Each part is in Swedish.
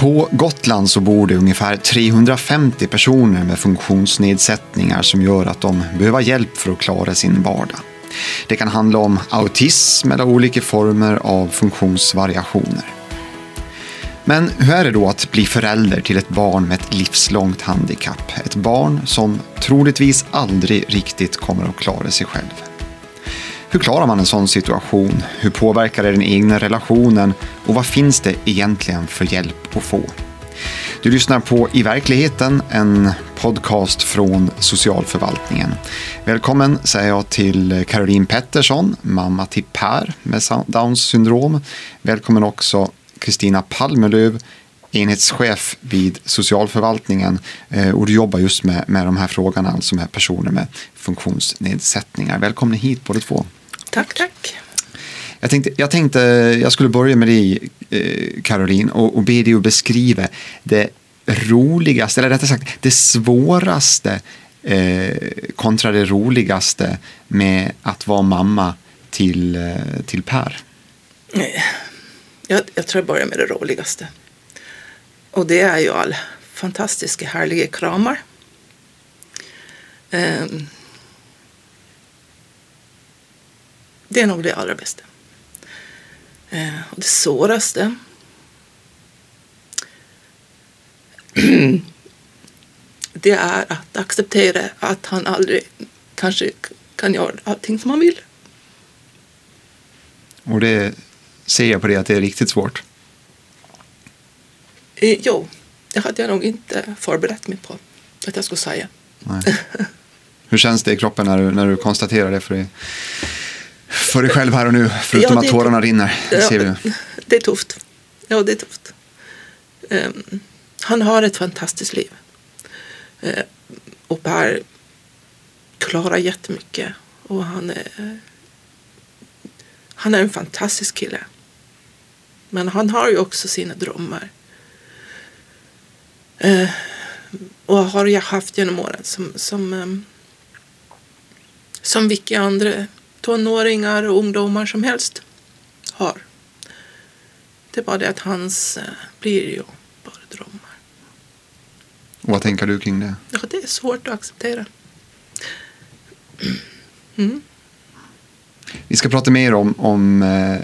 På Gotland så bor det ungefär 350 personer med funktionsnedsättningar som gör att de behöver hjälp för att klara sin vardag. Det kan handla om autism eller olika former av funktionsvariationer. Men hur är det då att bli förälder till ett barn med ett livslångt handikapp? Ett barn som troligtvis aldrig riktigt kommer att klara sig själv. Hur klarar man en sån situation? Hur påverkar det den egna relationen? Och vad finns det egentligen för hjälp att få? Du lyssnar på I verkligheten, en podcast från socialförvaltningen. Välkommen säger jag till Caroline Pettersson, mamma till Per med Downs syndrom. Välkommen också Kristina Palmelöv, enhetschef vid socialförvaltningen eh, och du jobbar just med, med de här frågorna, alltså med personer med funktionsnedsättningar. Välkomna hit båda två. Tack, tack. Jag tänkte, jag tänkte jag skulle börja med dig, eh, Caroline, och, och be dig att beskriva det roligaste, eller rättare sagt det svåraste eh, kontra det roligaste med att vara mamma till, eh, till Per. Jag, jag tror jag börjar med det roligaste. Och det är ju all fantastiska härliga kramar. Um, Det är nog det allra bästa. Eh, och det svåraste det är att acceptera att han aldrig kanske kan göra allting som han vill. Och det ser jag på det att det är riktigt svårt. Eh, jo, det hade jag nog inte förberett mig på att jag skulle säga. Hur känns det i kroppen när du, när du konstaterar det för dig? För dig själv här och nu, förutom ja, att tårarna rinner. Det, ser vi. det är tufft. Ja, det är tufft. Um, han har ett fantastiskt liv. Uh, och Per klarar jättemycket. Och han är, han är en fantastisk kille. Men han har ju också sina drömmar. Uh, och har jag haft genom åren som, som, um, som vilka andra tonåringar och ungdomar som helst har. Det är bara det att hans eh, blir ju bara drömmar. Och vad tänker du kring det? Ja, det är svårt att acceptera. Mm. Vi ska prata mer om, om eh,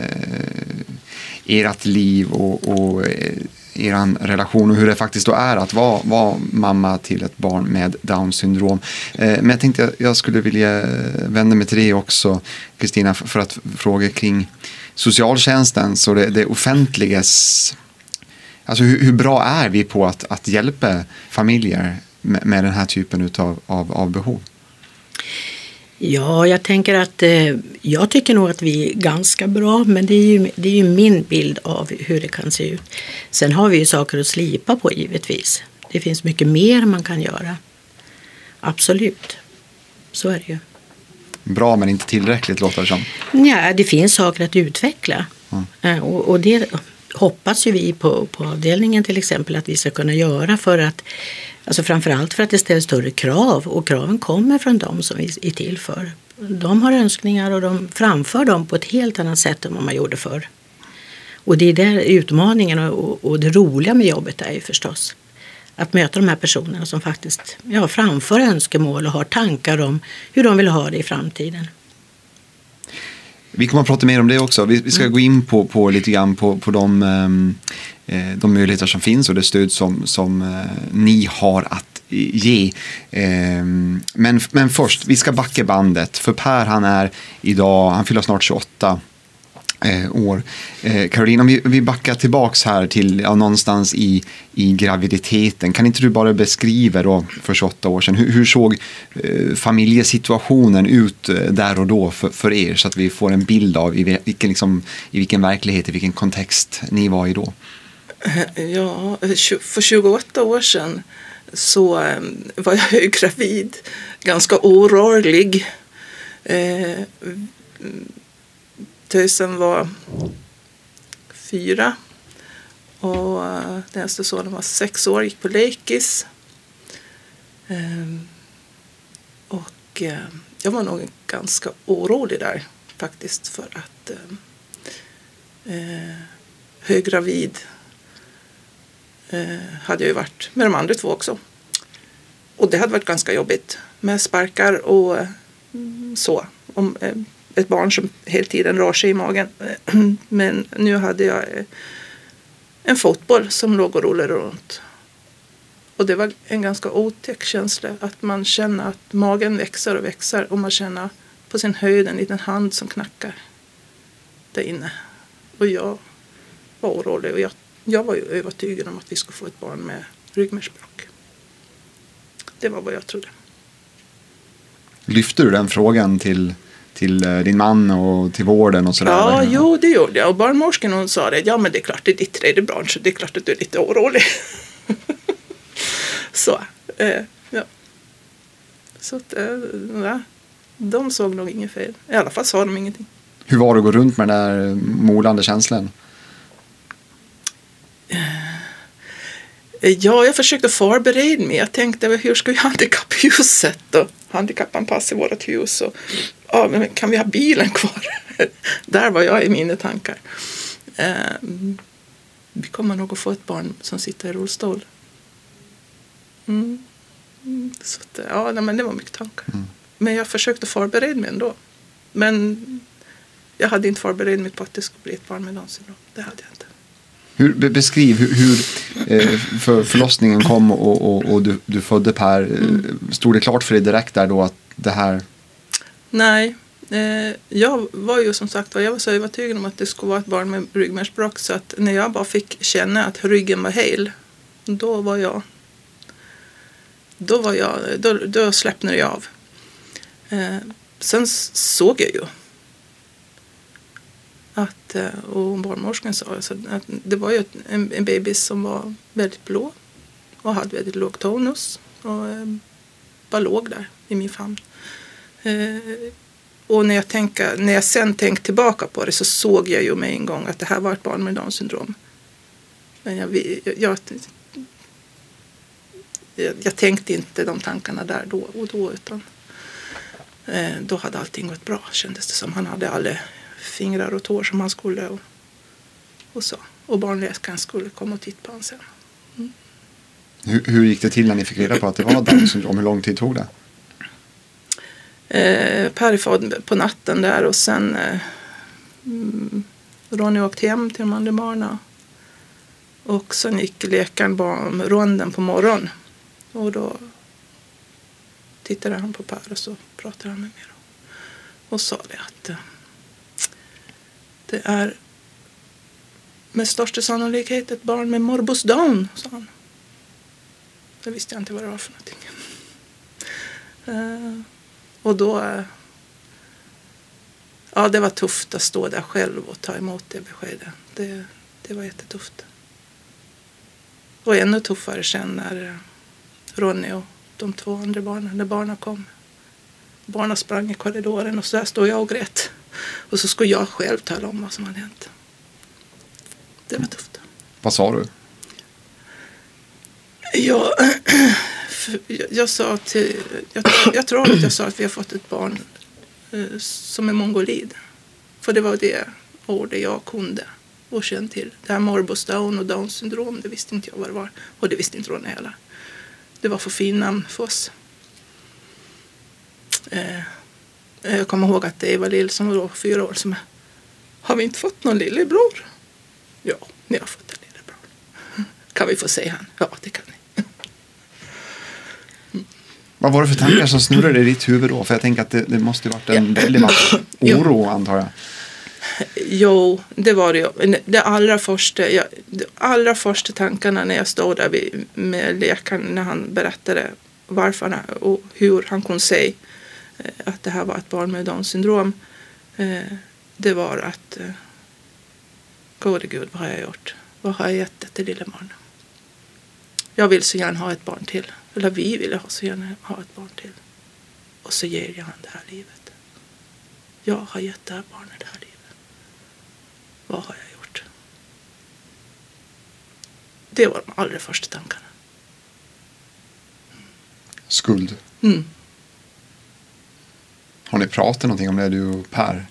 ert liv och, och eh, er relation och hur det faktiskt då är att vara, vara mamma till ett barn med Downs syndrom. Eh, men jag tänkte jag skulle vilja eh, vända mig till dig också, Kristina, för att fråga kring socialtjänsten, och det, det offentligas Alltså hur, hur, bra är vi på att, att hjälpa familjer med, med den här typen utav, av, av behov? Ja, jag tänker att eh, jag tycker nog att vi är ganska bra, men det är, ju, det är ju min bild av hur det kan se ut. Sen har vi ju saker att slipa på givetvis. Det finns mycket mer man kan göra. Absolut, så är det ju. Bra men inte tillräckligt låter det som. Ja, det finns saker att utveckla. Mm. Och, och det hoppas ju vi på, på avdelningen till exempel att vi ska kunna göra för att Alltså framförallt för att det ställs större krav och kraven kommer från dem som vi är till för. De har önskningar och de framför dem på ett helt annat sätt än vad man gjorde förr. Och det är där utmaningen och, och det roliga med jobbet är ju förstås. Att möta de här personerna som faktiskt ja, framför önskemål och har tankar om hur de vill ha det i framtiden. Vi kommer att prata mer om det också. Vi, ska mm. gå in på, på lite grann på, på de, eh, Eh, de möjligheter som finns och det stöd som, som eh, ni har att ge. Eh, men, men först, vi ska backa bandet. För Per han är idag, han fyller snart 28 eh, år. Eh, Caroline, om vi, vi backar tillbaks här till ja, någonstans i, i graviditeten. Kan inte du bara beskriva då för 28 år sedan, hur, hur såg eh, familjesituationen ut eh, där och då för, för, er så att vi får en bild av i vilken, liksom, i vilken verklighet, i vilken kontext ni var i då? Ja, för 28 år sedan så eh, var jag gravid, ganska orörlig. Eh, Tösen var fyra och eh, den äldste sonen var sex år, gick på lekis. Eh, och eh, jag var nog ganska orolig där faktiskt för att eh, höggravid Eh, hade jag ju varit med de andra två också. Och det hade varit ganska jobbigt med sparkar och eh, så. Om eh, ett barn som hela tiden rör sig i magen. Men nu hade jag eh, en fotboll som låg och rullade runt. Och det var en ganska otäck känsla att man känner att magen växer och växer och man känner på sin höjd en liten hand som knackar där inne. Och jag var orolig och jag, jag var ju övertygad om att vi skulle få ett barn med ryggmärgsbråck. Det var vad jag trodde. Lyfte du den frågan till, till eh, din man och till vården och sådär? Ja, jo det gjorde jag. Och barnmorskan hon sa det. Ja men det är klart det är ditt tredje barn så det är klart att du är lite orolig. så, eh, ja. Så att, eh, de såg nog inget fel. I alla fall sa de ingenting. Hur var det att gå runt med den där molande känslan? Ja, jag försökte förbereda mig. Jag tänkte hur ska vi handikapphuset och handikappanpassa vårt hus och ja, men kan vi ha bilen kvar? Där var jag i mina tankar. Um, vi kommer nog att få ett barn som sitter i rullstol. Mm. Så att, ja, nej, men det var mycket tankar. Mm. Men jag försökte förbereda mig ändå. Men jag hade inte förberett mig på att det skulle bli ett barn med Downs syndrom. Det hade jag inte. Hur, beskriv hur, hur eh, för förlossningen kom och, och, och du, du, födde Per. Mm. Stod det klart för dig direkt där då att det här? Nej, eh, jag var ju som sagt jag var så övertygad om att det skulle vara ett barn med ryggmärgsbråck så att när jag bara fick känna att ryggen var hel, då var jag då, var jag, då, då släppte jag av. Eh, sen såg jag ju att, eh, och barnmorskan sa alltså att det var ju en, en bebis som var väldigt blå och hade väldigt låg tonus och eh, bara låg där i min famn. Eh, och när jag, tänka, när jag sen tänkte tillbaka på det så såg jag ju med en gång att det här var ett barn med Downs syndrom. Men jag, jag, jag, jag, tänkte inte de tankarna där då och då utan då hade allting gått bra kändes det som. Han hade alla fingrar och tår som han skulle och, och så. Och barnläkaren skulle komma och titta på honom sen. Mm. Hur, hur, gick det till när ni fick reda på att det var Downs syndrom? Hur lång tid tog det? Eh, per på natten där och sen eh, mm, Ronny åkte hem till de barnen. Och sen gick läkaren ronden på morgonen. Och då tittade han på Per och så pratade han med mig. Och sa det att eh, det är med största sannolikhet ett barn med morbus Down, sa han. Det visste jag inte vad det var för någonting. Uh, och då... Uh, ja, det var tufft att stå där själv och ta emot det beskedet. Det, det var jättetufft. Och ännu tuffare sen när uh, Ronny och de två andra barnen, när barnen kom. Barnen sprang i korridoren och så där stod jag och grät. Och så skulle jag själv tala om vad som hade hänt. Det var tufft. Vad sa du? Jag, jag sa till, jag, jag, tror att jag sa att vi har fått ett barn eh, som är mongolid. För det var det ordet jag kunde och kände till. Det här morbus Down och Downs syndrom, det visste inte jag vad det var. Och det visste inte Ronny heller. Det var för fin namn för oss. Eh, jag kommer ihåg att Eva Lill som var då fyra år som Har vi inte fått någon lillebror? Ja, ni har fått en lillebror. Kan vi få se han? Ja, det kan ni. Vad var det för tankar som snurrade i ditt huvud då? För jag tänker att det, det måste varit en ja. väldig massa oro antar jag. Jo, det var det ju. Det allra första, jag, de allra första tankarna när jag stod där med läkaren när han berättade varför och hur han kunde säga Eh, att det här var ett barn med Downs syndrom. Eh, det var att eh, gode gud, vad har jag gjort? Vad har jag gett till lilla barn? Jag vill så gärna ha ett barn till. Eller vi vill så gärna ha ett barn till. Och så ger jag honom det här livet. Jag har gett det här barnet det här livet. Vad har jag gjort? Det var de allra första tankarna. Skuld? Mm. Har ni pratat någonting om det, du och Per?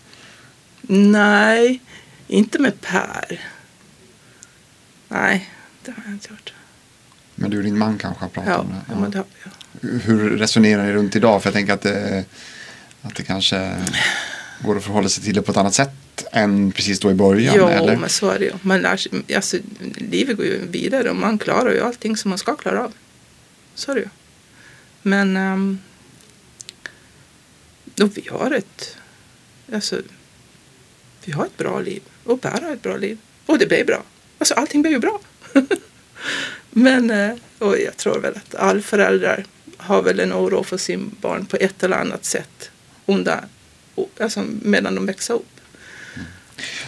Nej, inte med Per. Nej, det har jag inte gjort. Men du och din man kanske har pratat Ja, om det? ja. men det, ja. Hur resonerar ni runt idag? För jag tänker att det, att det kanske går att förhålla sig till det på ett annat sätt än precis då i början? Jo, eller? men så är det ju. Man lär sig, alltså, livet går ju vidare och man klarar ju allting som man ska klara av. Så är det ju. Men um, och vi har ett alltså, vi har ett bra liv och Per har ett bra liv och det blir bra. Alltså allting blir ju bra. Men eh, och jag tror väl att alla föräldrar har väl en oro för sin barn på ett eller annat sätt under, alltså medan de växer upp.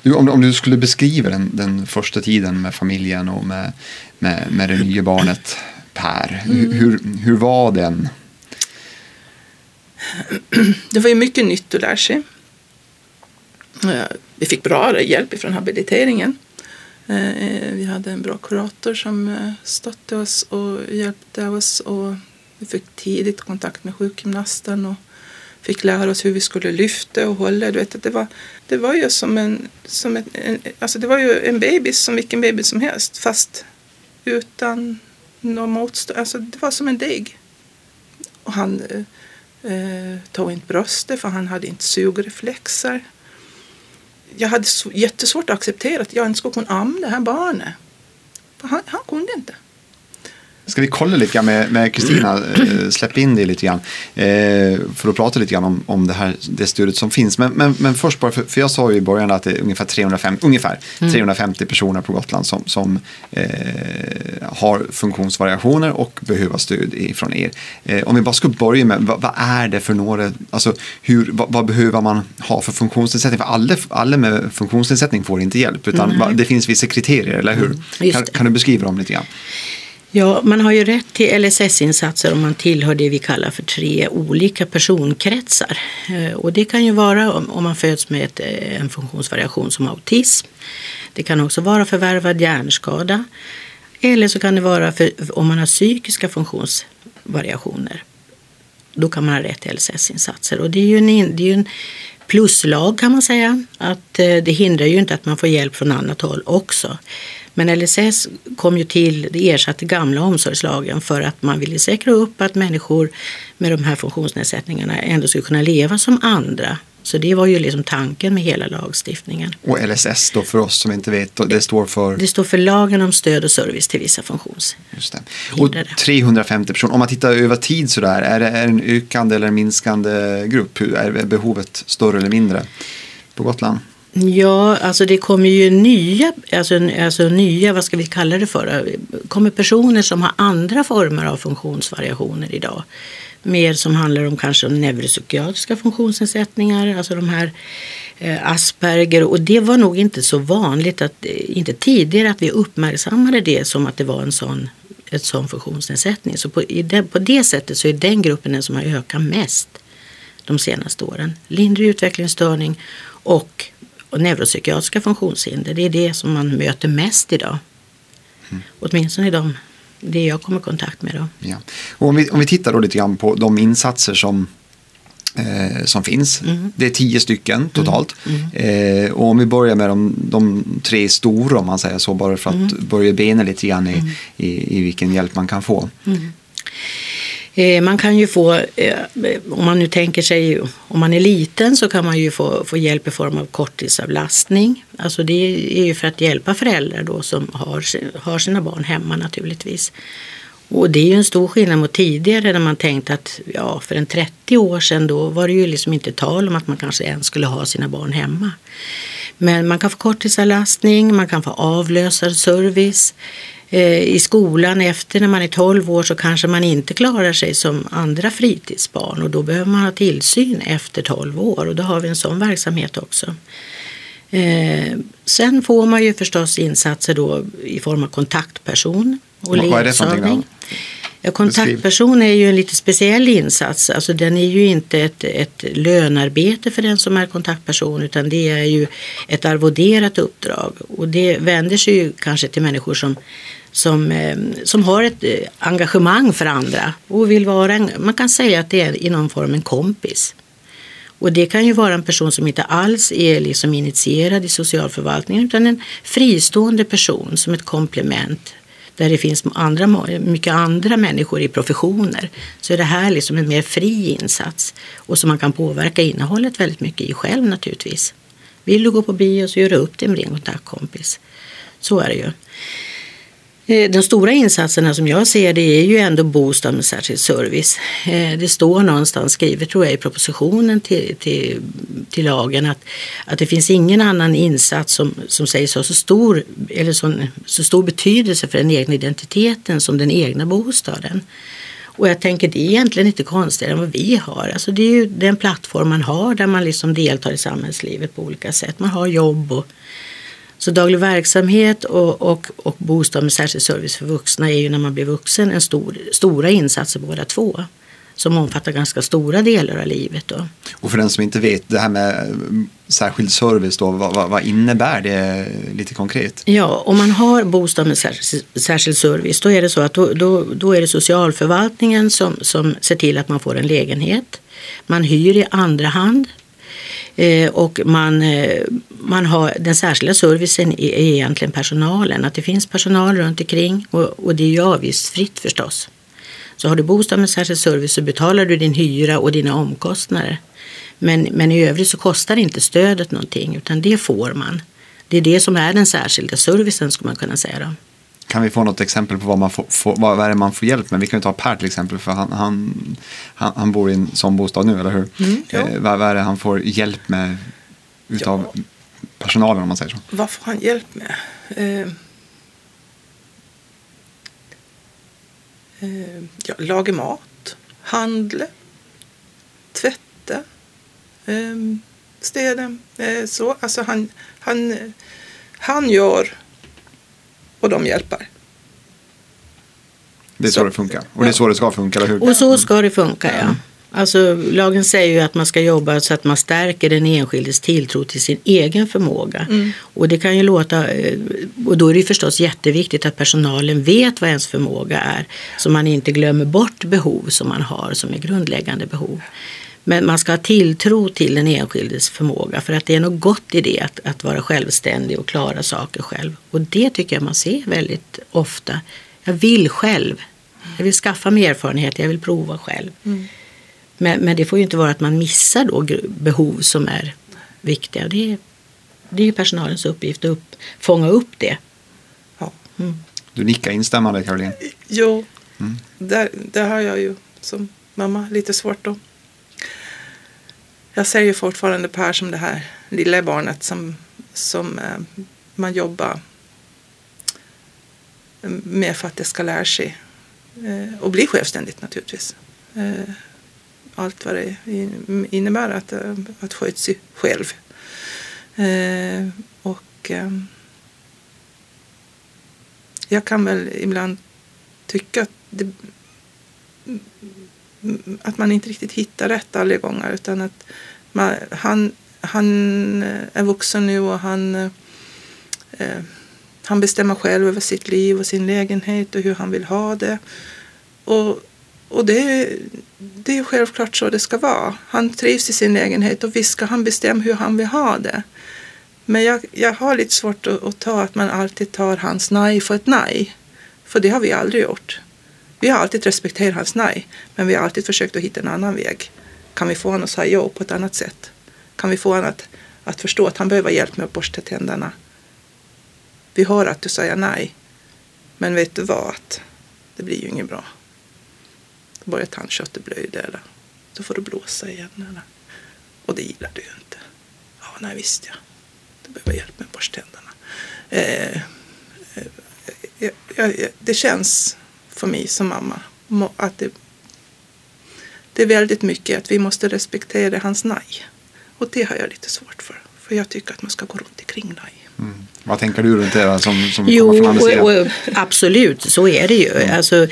Du, om, om du skulle beskriva den, den första tiden med familjen och med, med, med det nya barnet Per. Hur, hur, hur var den? Det var ju mycket nytt att lära sig. Eh, vi fick bra hjälp från habiliteringen. Eh, vi hade en bra kurator som eh, stötte oss och hjälpte oss. Och vi fick tidigt kontakt med sjukgymnasten och fick lära oss hur vi skulle lyfta och hålla. Du vet, det, var, det var ju som en, som en, en, alltså det var ju en bebis som vilken bebis som helst fast utan något motstånd. Alltså det var som en deg. Och han eh, tog inte bröstet för han hade inte sugreflexer. Jag hade jättesvårt att acceptera att jag inte skulle kunna amma det här barnet. För han, han kunde inte. Ska vi kolla lite grann med Kristina, eh, släpp in det lite grann. Eh, för att prata lite grann om, om det här det stödet som finns. Men, men, men först bara, för, för jag sa ju i början att det är ungefär 350, ungefär 350 personer på Gotland som, som eh, har funktionsvariationer och behöver stöd ifrån er. Eh, om vi bara ska börja med, vad, vad är det för några, alltså hur, vad, vad behöver man ha för funktionsnedsättning? För alla, alla med funktionsnedsättning får inte hjälp, utan va, det finns vissa kriterier, eller hur? Kan, kan du beskriva dem lite grann? Ja, man har ju rätt till LSS-insatser om man tillhör det vi kallar för tre olika personkretsar. Eh, och det kan ju vara om man föds med ett, eh, en funktionsvariation som autism. Det kan också vara förvärvad hjärnskada. Eller så kan det vara för, om man har psykiska funktionsvariationer. Då kan man ha rätt till LSS-insatser. Och det är ju en, det är en pluslag kan man säga. Att eh, det hindrar ju inte att man får hjälp från annat håll också. Men LSS kom ju till, det ersatte gamla omsorgslagen för att man ville säkra upp att människor med de här funktionsnedsättningarna ändå skulle kunna leva som andra. Så det var ju liksom tanken med hela lagstiftningen. Och LSS då för oss som inte vet, det står för Det står för lagen om stöd och service till vissa funktions. Just det. Och 350 personer, om man tittar över tid sådär, är det en ökande eller minskande grupp? Är behovet större eller mindre på Gotland? Ja, alltså det kommer ju nya, alltså, alltså nya, vad ska vi kalla det för? kommer personer som har andra former av funktionsvariationer idag. Mer som handlar om kanske om neuropsykiatriska funktionsnedsättningar, alltså de här eh, Asperger. Och det var nog inte så vanligt, att, eh, inte tidigare, att vi uppmärksammade det som att det var en sån, ett sån funktionsnedsättning. Så på, i det, på det sättet så är den gruppen den som har ökat mest de senaste åren. Lindrig utvecklingsstörning och, och neuropsykiatriska funktionshinder. Det är det som man möter mest idag. Åtminstone i de, det jag kommer i kontakt med. Då. Ja. Och om, vi, om vi tittar då lite grann på de insatser som eh, som finns. Det är tio stycken totalt. Eh, och om vi börjar med de, de tre stora om man säger så, bara för att börja bena lite grann i, i, i vilken hjälp man kan få. Eh, man kan ju få, eh, om man nu tänker sig, om man är liten så kan man ju få, få hjälp i form av korttidsavlastning. Alltså det är ju för att hjälpa föräldrar då som har, har sina barn hemma naturligtvis. Och det är ju en stor skillnad mot tidigare när man tänkte att ja, för en 30 år sedan då var det ju liksom inte tal om att man kanske ens skulle ha sina barn hemma. Men man kan få korttidsavlastning, man kan få avlösarservice. Eh, I skolan efter när man är 12 år så kanske man inte klarar sig som andra fritidsbarn och då behöver man ha tillsyn efter 12 år och då har vi en sån verksamhet också. Eh, sen får man ju förstås insatser då i form av kontaktperson och Vad- ledsagning. Ja, kontaktperson är ju en lite speciell insats. Alltså den är ju inte ett, ett lönarbete för den som är kontaktperson utan det är ju ett arvoderat uppdrag. Och det vänder sig ju kanske till människor som, som, eh, som har ett eh, engagemang för andra och vill vara en, man kan säga att det är i någon form en kompis. Och det kan ju vara en person som inte alls är liksom initierad i socialförvaltningen utan en fristående person som ett komplement där det finns andra, mycket andra människor i professioner så är det här liksom en mer fri insats och som man kan påverka innehållet väldigt mycket i själv naturligtvis. Vill du gå på bio så gör du upp det med din kontaktkompis. Så är det ju. Den de stora insatserna som jag ser det är ju ändå bostad med särskild service. Eh, det står någonstans skrivet tror jag i propositionen till, till, till lagen att, att det finns ingen annan insats som, som sägs ha så stor, eller så, så stor betydelse för den egna identiteten som den egna bostaden. Och jag tänker det är egentligen inte konstigare än vad vi har. Alltså det är ju den plattform man har där man liksom deltar i samhällslivet på olika sätt. Man har jobb och så daglig verksamhet och, och, och bostad med särskild service för vuxna är ju när man blir vuxen en stor, stora insatser båda två som omfattar ganska stora delar av livet. Då. Och för den som inte vet, det här med särskild service, då, vad, vad, innebär det lite konkret? Ja, om man har bostad med särskild, särskild service då är det så att då, då, då, är det socialförvaltningen som, som ser till att man får en lägenhet. Man hyr i andra hand Eh, och man, eh, man har, den särskilda servicen är, är egentligen personalen, att det finns personal runt omkring och, och det är ju avgiftsfritt förstås. Så har du bostad med särskild service så betalar du din hyra och dina omkostnader. Men, men i övrigt så kostar inte stödet någonting utan det får man. Det är det som är den särskilda servicen skulle man kunna säga. Då. Kan vi få något exempel på vad, man får, får, vad är det man får hjälp med? Vi kan ju ta Per till exempel, för han, han, han, han bor i en sån bostad nu, eller hur? Mm, ja. eh, vad, vad, är det han får hjälp med utav ja. personalen om man säger så? Vad får han hjälp med? Eh, eh, ja, laga mat, handla, tvätta, eh, städa. Eh, så. Alltså han, han, han gör och de hjälper. Det är så, så det funkar och det är så det ska funka, eller hur? Och så ska det funka, ja. Alltså, lagen säger ju att man ska jobba så att man stärker den enskildes tilltro till sin egen förmåga. Mm. Och det kan ju låta, eh, och då är det förstås jätteviktigt att personalen vet vad ens förmåga är. Så man inte glömmer bort behov som man har som är grundläggande behov. Men man ska ha tilltro till den enskildes förmåga för att det är något gott i det att, att vara självständig och klara saker själv. Och det tycker jag man ser väldigt ofta. Jag vill själv. Jag vill skaffa mig erfarenhet, jag vill prova själv. Mm. Men, men, det får ju inte vara att man missar då behov som är viktiga. Det är, det är ju personalens uppgift att upp, fånga upp det. Ja. Mm. Du nickar instämmande Caroline. Jo, mm. där, där har jag ju som mamma lite svårt att jag ser ju fortfarande Per som det här lilla barnet som, som eh, man jobbar eh, med för att det ska lära sig eh, och bli självständigt naturligtvis. Eh, allt vad det innebär att, eh, att sköta sig själv. Eh, och eh, jag kan väl ibland tycka att det, att man inte riktigt hittar rätt alla gånger utan att man, han, han eh, är vuxen nu och han, eh, han bestämmer själv över sitt liv och sin lägenhet och hur han vill ha det. Och, och det, det är självklart så det ska vara. Han trivs i sin lägenhet och visst ska han bestämma hur han vill ha det. Men jag, jag har lite svårt att, att ta att man alltid tar hans nej för ett nej. För det har vi aldrig gjort. Vi har alltid respekterat hans nej, men vi har alltid försökt att hitta en annan väg. Kan vi få honom att säga ja på ett annat sätt? Kan vi få honom att, att förstå att han behöver hjälp med att borsta tänderna? Vi hör att du säger nej, men vet du vad? Det blir ju inget bra. Då börjar tandköttet blöda eller då får du blåsa igen. Eller, och det gillar du ju inte. Ja, nej visst ja. Du behöver hjälp med att borsta tänderna. Eh, eh, eh, eh, eh det känns för mig som mamma. Att det, det är väldigt mycket att vi måste respektera hans nej. Och det har jag lite svårt för. För jag tycker att man ska gå runt omkring nej. Mm. Vad tänker du runt det som, som jo, kommer från och, och, absolut, så är det ju. Mm. Alltså,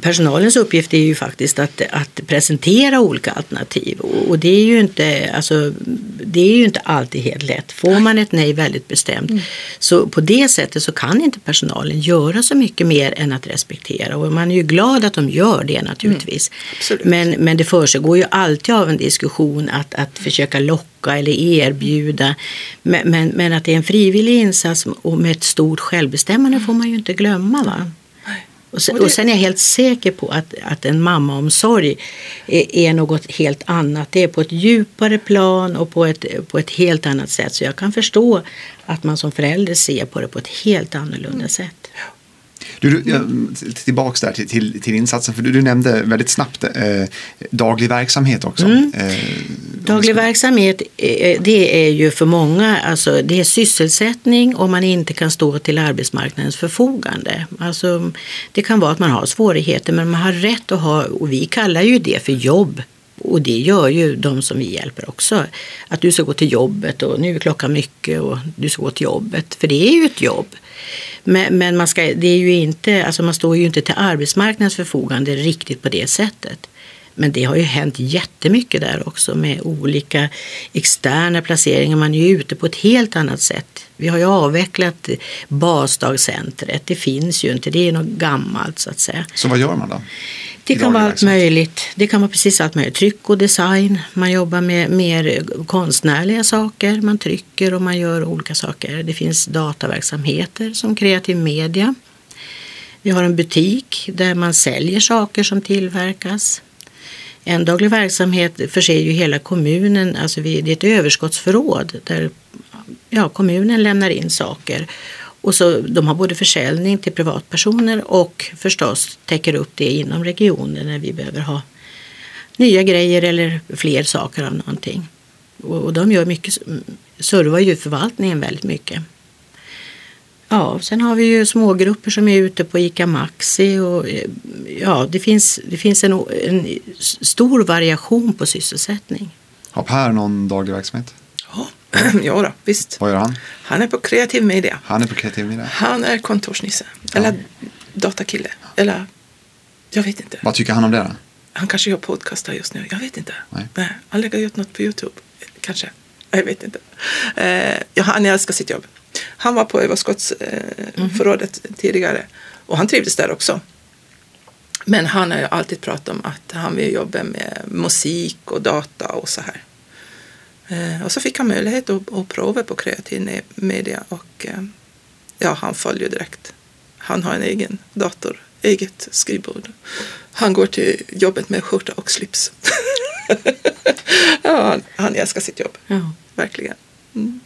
personalens uppgift är ju faktiskt att, att presentera olika alternativ och, och, det, är ju inte, alltså, det är ju inte alltid helt lätt. Får man ett nej väldigt bestämt mm. så på det sättet så kan inte personalen göra så mycket mer än att respektera och man är ju glad att de gör det naturligtvis. Mm. Men, men det försiggår ju alltid av en diskussion att, att försöka locka eller erbjuda. Men, men, men, att det är en frivillig insats och med ett stort självbestämmande får man ju inte glömma. Va? Och sen, Och sen är jag helt säker på att, att en mammaomsorg är, är något helt annat. Det är på ett djupare plan och på ett, på ett helt annat sätt. Så jag kan förstå att man som förälder ser på det på ett helt annorlunda sätt. Du, du, tillbaks där till, till, till insatsen, för du, du nämnde väldigt snabbt eh, daglig verksamhet också. Mm. Eh, Daglig verksamhet eh, det är ju för många alltså det är sysselsättning om man inte kan stå till arbetsmarknadens förfogande. Alltså, det kan vara att man har svårigheter men man har rätt att ha, och vi kallar ju det för jobb. Och det gör ju de som vi hjälper också. Att du ska gå till jobbet och nu är klockan mycket och du ska gå till jobbet. För det är ju ett jobb. Men, men man, ska, det är ju inte, alltså man står ju inte till arbetsmarknadens förfogande riktigt på det sättet. Men det har ju hänt jättemycket där också med olika externa placeringar. Man är ju ute på ett helt annat sätt. Vi har ju avvecklat basdagcentret. Det finns ju inte, det är något gammalt så att säga. Så vad gör man då? Det kan vara allt möjligt. Det kan vara precis allt möjligt. Tryck och design. Man jobbar med mer konstnärliga saker. Man trycker och man gör olika saker. Det finns dataverksamheter som kreativ media. Vi har en butik där man säljer saker som tillverkas. En daglig verksamhet förser ju hela kommunen, alltså vi, det är ett överskottsförråd där ja, kommunen lämnar in saker. Och så, de har både försäljning till privatpersoner och förstås täcker upp det inom regionen när vi behöver ha nya grejer eller fler saker av någonting. Och, och de gör mycket, servar ju förvaltningen väldigt mycket. Ja, sen har vi ju smågrupper som är ute på ICA Maxi och eh, ja, det finns, det finns en, en stor variation på sysselsättning. Har Per någon daglig verksamhet? Ja, ja då, visst. Vad gör han? Han är på kreativ media. Han är på kreativ media. Han är kontorsnisse. Eller datakille. Eller jag vet inte. Vad tycker han om det då? Han kanske gör podcastar just nu. Jag vet inte. Nej. han lägger ut något på Youtube. Kanske. Jag vet inte. Eh, ja, han älskar sitt jobb. Han var på överskottsförrådet förrådet tidigare. Och han trivdes där också. Men han har ju alltid pratat om att han vill jobba med musik och data och så här. Eh, och så fick han möjlighet att, att prova på kreativ media och eh, ja, han följer direkt. Han har en egen dator, eget skrivbord. Han går till jobbet med skjorta och slips. ja, han, han älskar sitt jobb, Ja. verkligen. Mm.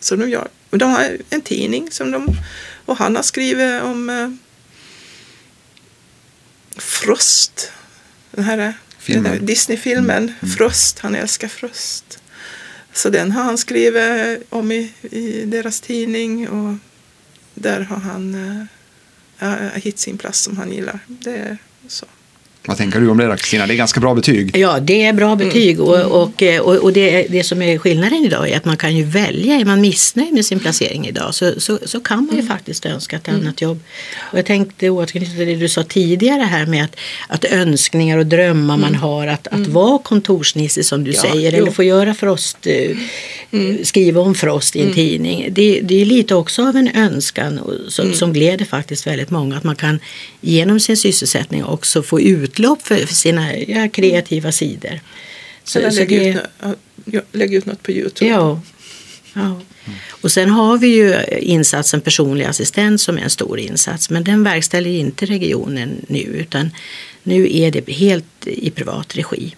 Så de gör. De har en tidning som de, och han har skrivit om eh, Frost. Den här Filmen. den här Disney-filmen Frost. Han älskar Frost. Så den har han skrivit om i, i deras tidning och där har han uh, hittat sin plats som han gillar. Det är så. Vad tänker du om det då Kristina? Det är ganska bra betyg. Ja, det är bra betyg och, och, och, och det, det som är skillnaden idag är att man kan ju välja. Är man missnöjd med sin placering idag så, så, så kan man ju faktiskt önska ett annat jobb. Och jag tänkte återknyta till det du sa tidigare här med att, att önskningar och drömmar man har att, att vara kontorsnisse som du Ja, säger jo. eller få göra Frost, eh, skriva om Frost i en tidning. Det, det är lite också av en önskan och, som, som gläder faktiskt väldigt många att man kan genom sin sysselsättning också få utlopp för, för sina kreativa sidor. Så, Eller så lägga, det, ut, ja, lägga ut något på Youtube. ja, ja. Och sen har vi ju insatsen personlig assistent som är en stor insats men den verkställer inte regionen nu utan nu är det helt i privat regi.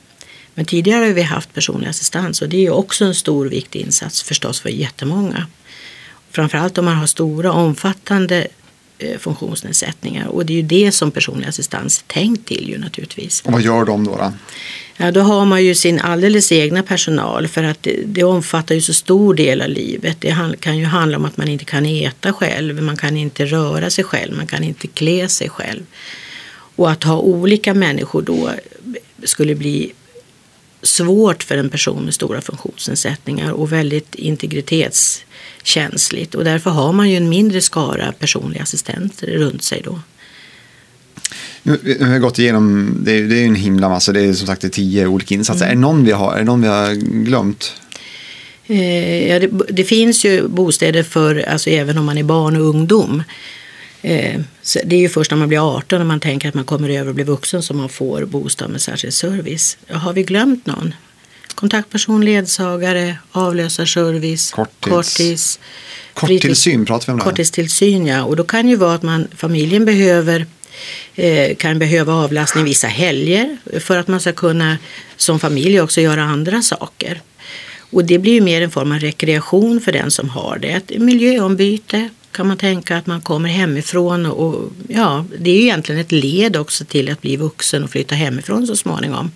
Men tidigare har vi haft personlig assistans och det är också en stor viktig insats förstås för jättemånga. Framförallt om man har stora omfattande funktionsnedsättningar och det är ju det som personlig assistans är tänkt till ju naturligtvis. Och vad gör de då? då? Ja, då har man ju sin alldeles egna personal för att det, det omfattar ju så stor del av livet. Det kan ju handla om att man inte kan äta själv, man kan inte röra sig själv, man kan inte klä sig själv. Och att ha olika människor då skulle bli svårt för en person med stora funktionsnedsättningar och väldigt integritetskänsligt. Och därför har man ju en mindre skara personliga assistenter runt sig då. Nu, nu har vi gått igenom, det är, det är en himla massa, det är som sagt det är tio olika insatser. Mm. Är, det någon vi har, är det någon vi har glömt? Eh, ja, det, det finns ju bostäder för, alltså även om man är barn och ungdom. Eh, det är ju först när man blir 18 och man tänker att man kommer över och blir vuxen som man får bostad med särskild service. Har vi glömt någon? Kontaktperson, ledsagare, avlösarservice, Korttids- korttids, Korttillsyn pratar vi om det. Korttidstillsyn, ja. Och då kan ju vara att man, familjen behöver eh, kan behöva avlastning vissa helger för att man ska kunna som familj också göra andra saker. Och det blir ju mer en form av rekreation för den som har det. Ett miljöombyte kan man tänka att man kommer hemifrån och ja, det är ju egentligen ett led också till att bli vuxen och flytta hemifrån så småningom.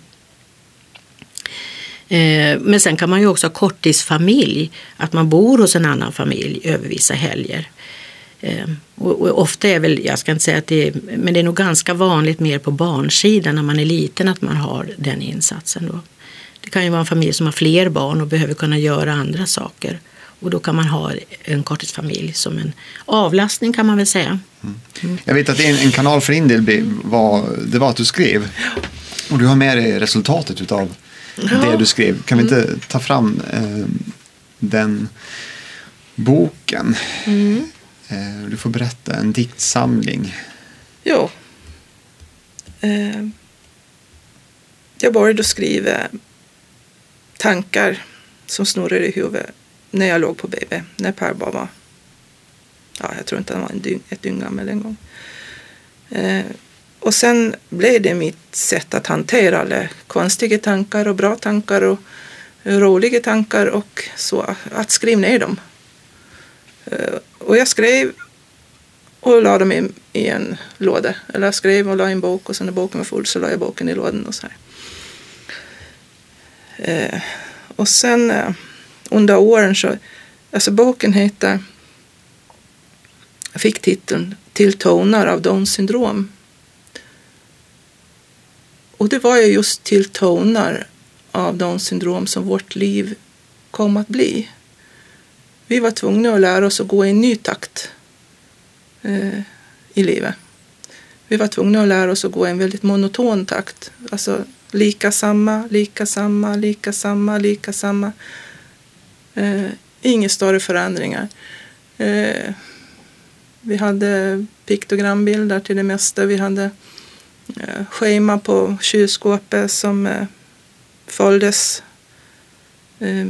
Eh, men sen kan man ju också ha korttidsfamilj, att man bor hos en annan familj över vissa helger. Eh, och ofta är väl, jag ska inte säga att det är, men det är nog ganska vanligt mer på barnsidan när man är liten att man har den insatsen. Då. Det kan ju vara en familj som har fler barn och behöver kunna göra andra saker. Och då kan man ha en korttidsfamilj som en avlastning kan man väl säga. Mm. Jag vet att en, en kanal för din del var, det var att du skrev. Och du har med dig resultatet av ja. det du skrev. Kan vi inte ta fram eh, den boken? Mm. Eh, du får berätta en diktsamling. Jo. Eh, jag började skriva tankar som snurrade i huvudet när jag låg på BB, när Per bara var, ja, jag tror inte han var en dygn, ett dygn gammal en gång. Eh, och sen blev det mitt sätt att hantera alla konstiga tankar och bra tankar och roliga tankar och så, att skriva ner dem. Eh, och jag skrev och la dem i, i en låda. Eller jag skrev och la i en bok och sen när boken var full så la jag boken i lådan och så här. Eh, och sen eh, under åren så, alltså boken heter, jag fick titeln Till toner av Downs syndrom. Och det var ju just till toner av de syndrom som vårt liv kom att bli. Vi var tvungna att lära oss att gå i en ny takt eh, i livet. Vi var tvungna att lära oss att gå i en väldigt monoton takt. Alltså lika samma, lika samma, lika samma, lika samma. Eh, inga större förändringar. Eh, vi hade piktogrambilder till det mesta. Vi hade eh, Eh, schema på kylskåpet som eh, följdes. Eh,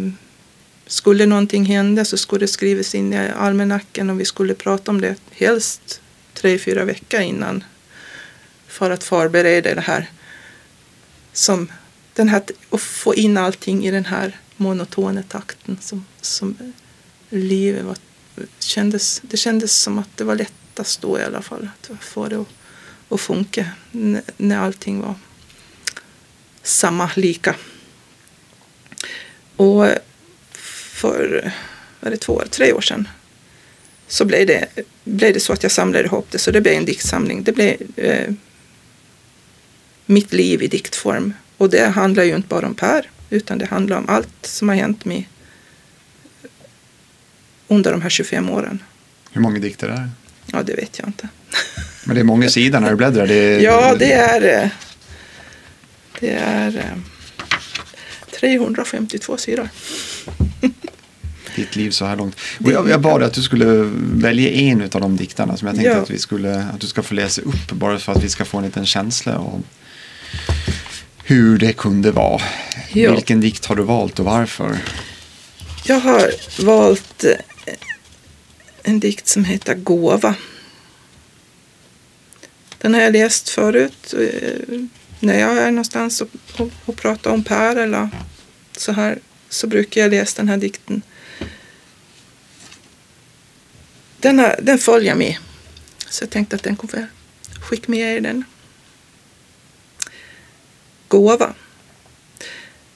skulle någonting hända så skulle det skrivas in i almanackan och vi skulle prata om det helst tre, fyra veckor innan för att förbereda det här som den här, och få in allting i den här monotona takten som, som livet var, kändes, det kändes som att det var lättast då i alla fall att få det att, att funka när allting var samma, lika. Och för var det två, tre år sedan så blev det, blev det så att jag samlade ihop det så det blev en diktsamling. Det blev eh, mitt liv i diktform. Och det handlar ju inte bara om Per, utan det handlar om allt som har hänt mig under de här 25 åren. Hur många dikter är det? Ja, det vet jag inte. Men det är många sidor när du bläddrar? Det. Ja, det är, det är 352 sidor. Ditt liv så här långt. Och jag, jag bad att du skulle välja en av de dikterna som jag tänkte ja. att, vi skulle, att du ska få läsa upp bara för att vi ska få en liten känsla av hur det kunde vara. Ja. Vilken dikt har du valt och varför? Jag har valt eh, en dikt som heter Gåva. Den har jag läst förut eh, när jag är någonstans och, och, och pratar om Per eller så här så brukar jag läsa den här dikten. Den, här, den följer med. Så jag tänkte att den kommer skicka med er den gåva.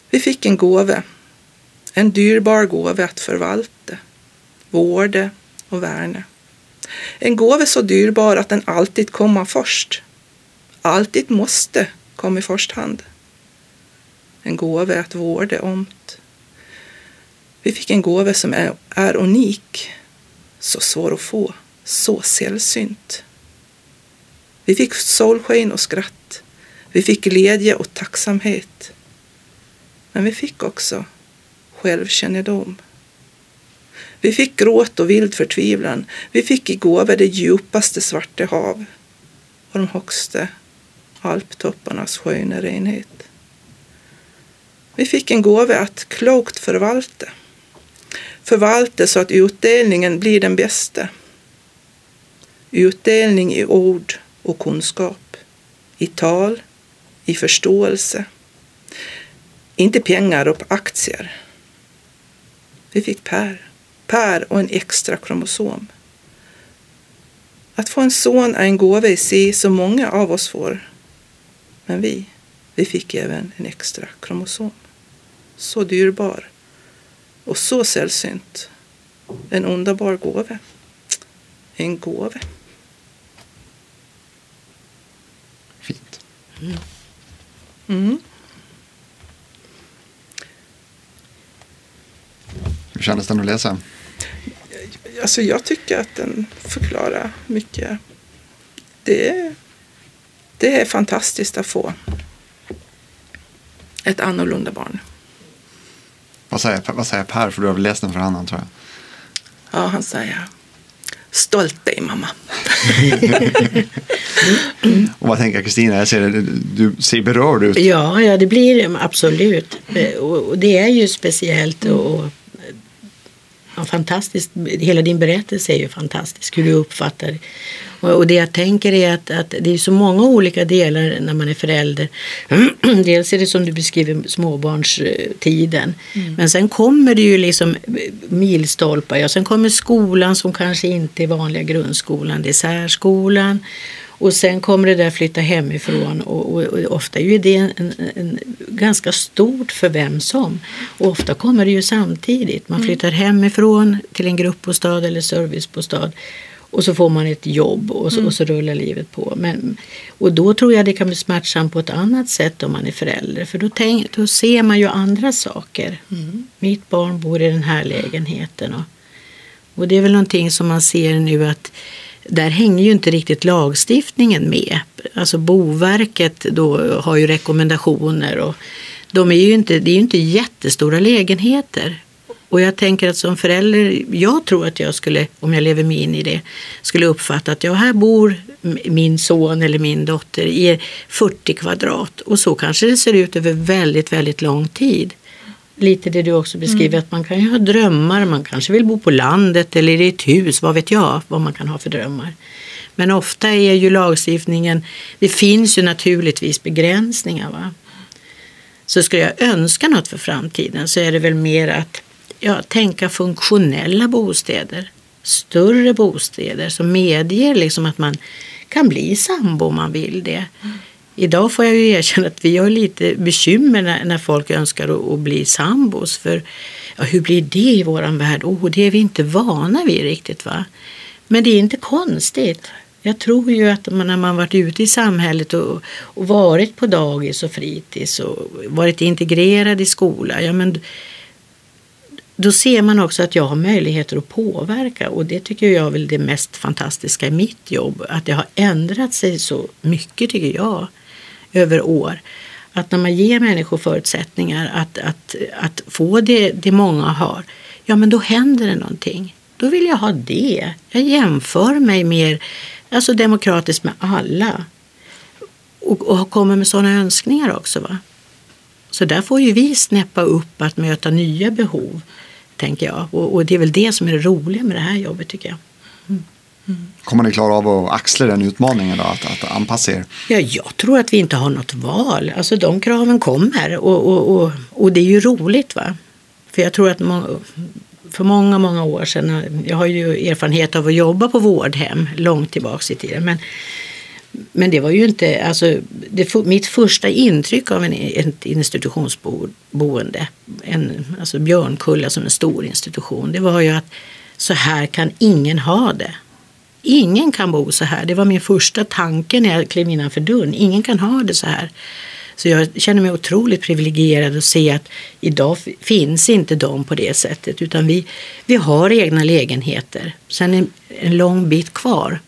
Vi fick en gåva, en dyrbar gåva att förvalta, vårda och värna. En gåva så dyrbar att den alltid kommer först, alltid måste komma i första hand. En gåva att vårda omt. Vi fick en gåva som är, är unik, så svår att få, så sällsynt. Vi fick solsken och skratt, vi fick glädje och tacksamhet. Men vi fick också självkännedom. Vi fick gråt och vild förtvivlan. Vi fick i gåva det djupaste svarta hav och de högsta alptopparnas sköna renhet. Vi fick en gåva att klokt förvalta. Förvalta så att utdelningen blir den bästa. Utdelning i ord och kunskap. I tal, i förståelse. Inte pengar och aktier. Vi fick Per. Per och en extra kromosom. Att få en son är en gåva i sig som många av oss får. Men vi, vi fick även en extra kromosom. Så dyrbar och så sällsynt. En underbar gåva. En gåva. Fint. Mm. Kändes den att läsa? Alltså jag tycker att den förklarar mycket. Det är, det är fantastiskt att få ett annorlunda barn. Vad säger, vad säger Per? För du har väl läst den för annan tror jag. Ja, han säger stolt dig mamma. Och vad tänker Kristina? Jag ser det, du ser berörd ut. Ja, ja, det blir absolut. Eh, Och det är ju speciellt och fantastiskt. Hela din berättelse är ju fantastisk, hur du uppfattar det. Och och det jag tänker är att, att det är så många olika delar när man är förälder. Dels är det som du beskriver småbarnstiden. Men sen kommer det ju liksom milstolpar. Ja, sen kommer skolan som kanske inte är vanliga grundskolan. Det är särskolan. Och sen kommer det där flytta hemifrån och, och, och ofta är det en, en, en, ganska stort för vem som. Och ofta kommer det ju samtidigt. Man flyttar hemifrån till en gruppbostad eller servicebostad och så får man ett jobb och så, och så rullar livet på. Men, och då tror jag det kan bli smärtsamt på ett annat sätt om man är förälder. För då, tänk, då ser man ju andra saker. Mitt barn bor i den här lägenheten. Och, och det är väl någonting som man ser nu att där hänger ju inte riktigt lagstiftningen med. Alltså Boverket då har ju rekommendationer och de är ju inte, det är ju inte jättestora lägenheter. Och jag tänker att som förälder, jag tror att jag skulle, om jag lever mig in i det, skulle uppfatta att ja, här bor min son eller min dotter i 40 kvadrat och så kanske det ser ut över väldigt, väldigt lång tid. Lite det du också beskriver, att man kan ju ha drömmar, man kanske vill bo på landet eller i ett hus, vad vet jag vad man kan ha för drömmar. Men ofta är ju lagstiftningen, det finns ju naturligtvis begränsningar. Va? Så skulle jag önska något för framtiden så är det väl mer att ja, tänka funktionella bostäder. Större bostäder som medger liksom att man kan bli sambo om man vill det. Idag får jag ju erkänna att vi har lite bekymmer när, när folk önskar att, att bli sambos. För ja, hur blir det i våran värld? Oh, det är vi inte vana vid riktigt. va? Men det är inte konstigt. Jag tror ju att man, när man varit ute i samhället och, och varit på dagis och fritids och varit integrerad i skola, ja men då ser man också att jag har möjligheter att påverka och det tycker jag är väl det mest fantastiska i mitt jobb. Att det har ändrat sig så mycket tycker jag över år. Att när man ger människor förutsättningar att, att, att få det, det många har, ja men då händer det någonting. Då vill jag ha det. Jag jämför mig mer alltså demokratiskt med alla. Och, och kommer med sådana önskningar också. Va? Så där får ju vi snäppa upp att möta nya behov, tänker jag. Och, och det är väl det som är det roliga med det här jobbet, tycker jag. Kommer ni klara av att axla den utmaningen då, att, att anpassa er? Ja, jag tror att vi inte har något val. Alltså de kraven kommer och, och, och, och det är ju roligt. va. För jag tror att må, för många, många år sedan, eh, jag har ju erfarenhet av att jobba på vårdhem långt tillbaks i tiden. Men, men det var ju inte, alltså det, mitt första intryck av en, ett institutionsboende, en, alltså Björnkulla som en stor institution, det var ju att så här kan ingen ha det. Ingen kan bo så här. Det var min första tanke när jag klev innanför dörren. Ingen kan ha det så här. Så jag känner mig otroligt privilegierad att se att idag finns inte de på det sättet utan vi, vi har egna lägenheter. Sen är en lång bit kvar.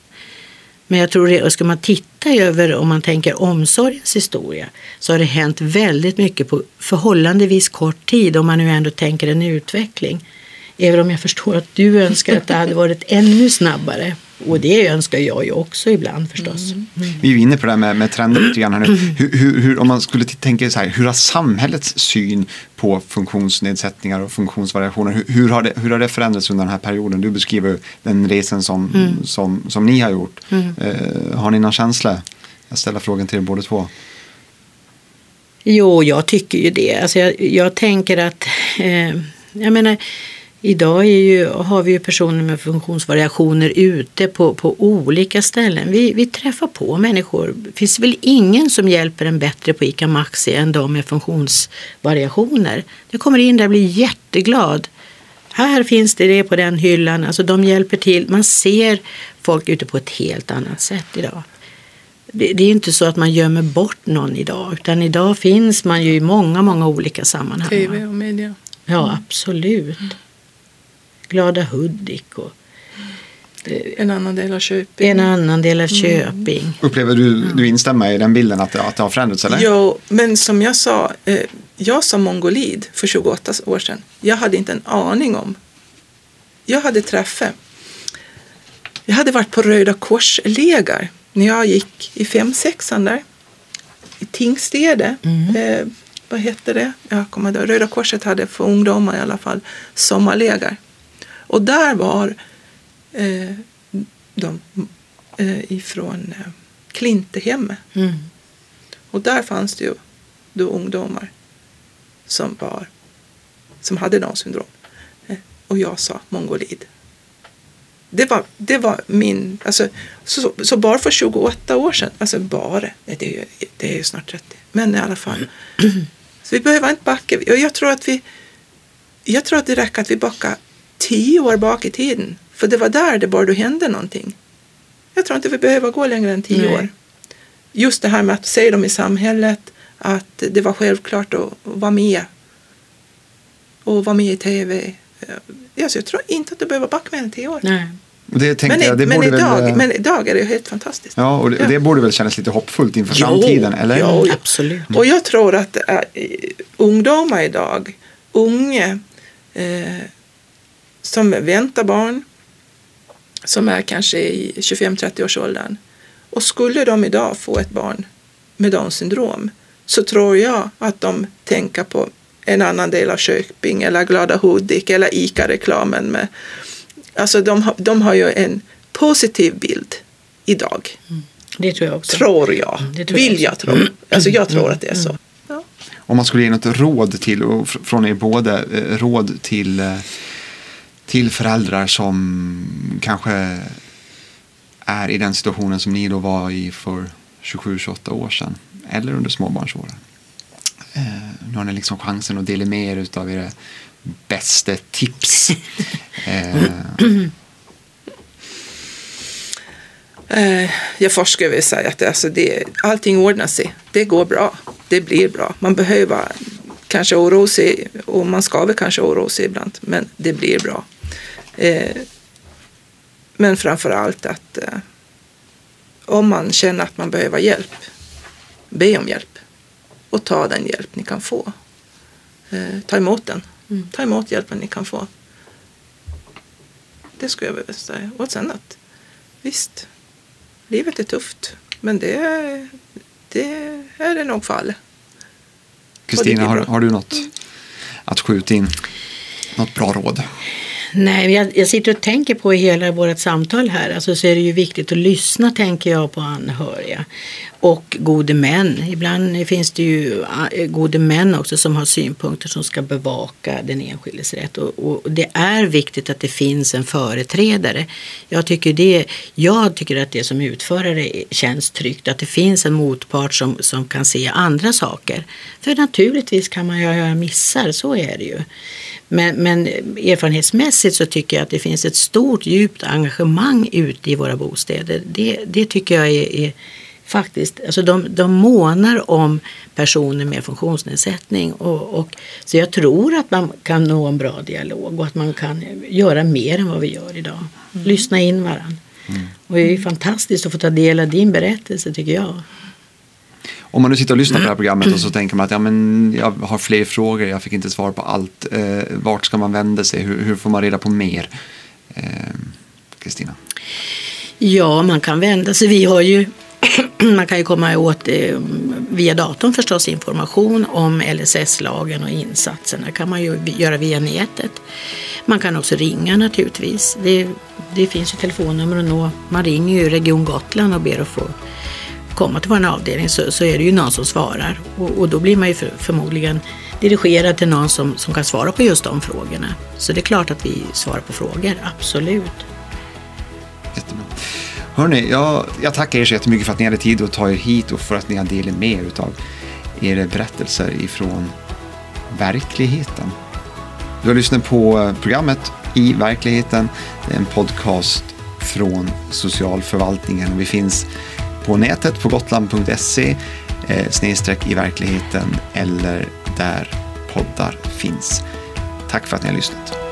Men jag tror att ska man titta över om man tänker omsorgens historia så har det hänt väldigt mycket på förhållandevis kort tid om man nu ändå tänker en utveckling. Även om jag förstår att du önskar att det hade varit ännu snabbare. Och det önskar jag ju också ibland förstås. Mm. Vi är inne på det här med, med trender lite grann här nu. Hur, hur, hur, om man skulle tänka så här, hur har samhällets syn på funktionsnedsättningar och funktionsvariationer, hur, hur, har, det, hur har det förändrats under den här perioden? Du beskriver den resan som, mm. som, som ni har gjort. Mm. Uh, har ni någon känsla? Jag ställer frågan till er båda två. Jo, jag tycker ju det. Alltså jag, jag tänker att, eh, jag menar, Idag ju, har vi ju personer med funktionsvariationer ute på, på olika ställen. Vi, vi träffar på människor. Det finns väl ingen som hjälper en bättre på ICA Maxi än de med funktionsvariationer. Jag kommer in där och blir jätteglad. Här finns det det på den hyllan. Alltså de hjälper till. Man ser folk ute på ett helt annat sätt idag. Det, det är inte så att man gömmer bort någon idag utan idag finns man ju i många, många olika sammanhang. TV och media. Ja, absolut. Glada Hudik och en annan del av Köping. En annan del av mm. Köping. Mm. Upplever du, du instämmer i den bilden att det, att det har förändrats? Eller? Jo, men som jag sa, eh, jag som mongolid för 28 år sedan, jag hade inte en aning om. Jag hade träffat, jag hade varit på Röda Kors-legar när jag gick i 5-6 där. I Tingstede. Mm. Eh, vad hette det? Jag kommer då. Röda Korset hade för ungdomar i alla fall sommarläger. Och där var eh, de eh, ifrån eh, Klintehemmet. Mm. Och där fanns det ju då ungdomar som, var, som hade Downs syndrom. Eh, och jag sa mongolid. Det var, det var min, alltså, så, så bara för 28 år sedan, alltså bara, det är ju, det är ju snart 30, men i alla fall. Så vi behöver inte backa. Jag tror att vi, jag tror att det räcker att vi backar tio år bak i tiden. För det var där det borde hända någonting. Jag tror inte vi behöver gå längre än tio Nej. år. Just det här med att se dem i samhället, att det var självklart att vara med och vara med i tv. Alltså jag tror inte att du behöver backa mer än tio år. Nej. Det men, jag, det men, idag, väl, men idag är det helt fantastiskt. Ja, och det, ja. det borde väl kännas lite hoppfullt inför jo, framtiden? Eller? Jo, absolut. Och jag tror att äh, ungdomar idag, unga, äh, som väntar barn, som är kanske i 25-30 års åldern. Och skulle de idag få ett barn med Downs syndrom så tror jag att de tänker på en annan del av Köping eller Glada Hudik eller ICA-reklamen. Med, alltså de, de har ju en positiv bild idag. Mm. Det tror jag också. Tror jag. Mm, tror Vill jag, jag tro. Alltså jag tror att det är så. Mm. Ja. Om man skulle ge något råd till, och från er båda, eh, råd till eh, till föräldrar som kanske är i den situationen som ni då var i för 27-28 år sedan eller under småbarnsåren. Eh, nu har ni liksom chansen att dela med er av era bästa tips. eh. Eh, jag forskar vill säga att alltså det, allting ordnar sig. Det går bra. Det blir bra. Man behöver kanske oroa sig och man ska väl kanske oroa sig ibland, men det blir bra. Eh, men framför allt att eh, om man känner att man behöver hjälp, be om hjälp och ta den hjälp ni kan få. Eh, ta emot den. Mm. Ta emot hjälpen ni kan få. Det skulle jag vilja säga. Och sen att visst, livet är tufft, men det, det är det nog för alla. Kristina, har, har, du något att skjuta in? Något bra råd? Nej, jag, jag sitter och tänker på i hela vårt samtal här, alltså så är det ju viktigt att lyssna tänker jag på anhöriga och gode män. Ibland finns det ju ah, gode män också som har synpunkter som ska bevaka den enskildes rätt och, och det är viktigt att det finns en företrädare. Jag tycker, det, jag tycker att det som utförare känns tryggt, att det finns en motpart som, som kan se andra saker. För naturligtvis kan man ju göra missar, så är det ju. Men, men, erfarenhetsmässigt så tycker jag att det finns ett stort djupt engagemang ute i våra bostäder. Det, det tycker jag är, är faktiskt, alltså de, de månar om personer med funktionsnedsättning. Och, och, så jag tror att man kan nå en bra dialog och att man kan göra mer än vad vi gör idag. Mm. Lyssna in varandra. Mm. Och det är fantastiskt att få ta del av din berättelse tycker jag om man nu sitter och lyssnar på det här programmet och så tänker man att ja, men jag har fler frågor, jag fick inte svar på allt. Eh, vart ska man vända sig? Hur, hur får man reda på mer? Eh, Kristina? Eh, Ja, man kan vända sig. Vi har ju man kan ju komma åt eh, via datorn förstås information om LSS-lagen och insatserna kan man ju göra via nätet. Man kan också ringa naturligtvis. Det, det finns ju telefonnummer att nå. Man ringer ju Region Gotland och ber att få komma till vår avdelning så, så är det ju någon som svarar och, och då blir man ju för, förmodligen dirigerad till någon som, som kan svara på just de frågorna. Så det är klart att vi svarar på frågor, absolut. Jättebra. Hörrni, jag, jag tackar er så jättemycket för att ni hade tid att ta er hit och för att ni har delat med er av era berättelser ifrån verkligheten. Du har lyssnat på programmet I verkligheten. Det är en podcast från socialförvaltningen. Vi finns på nätet på gotland.se eh, snedstreck i verkligheten eller där poddar finns. Tack för att ni har lyssnat.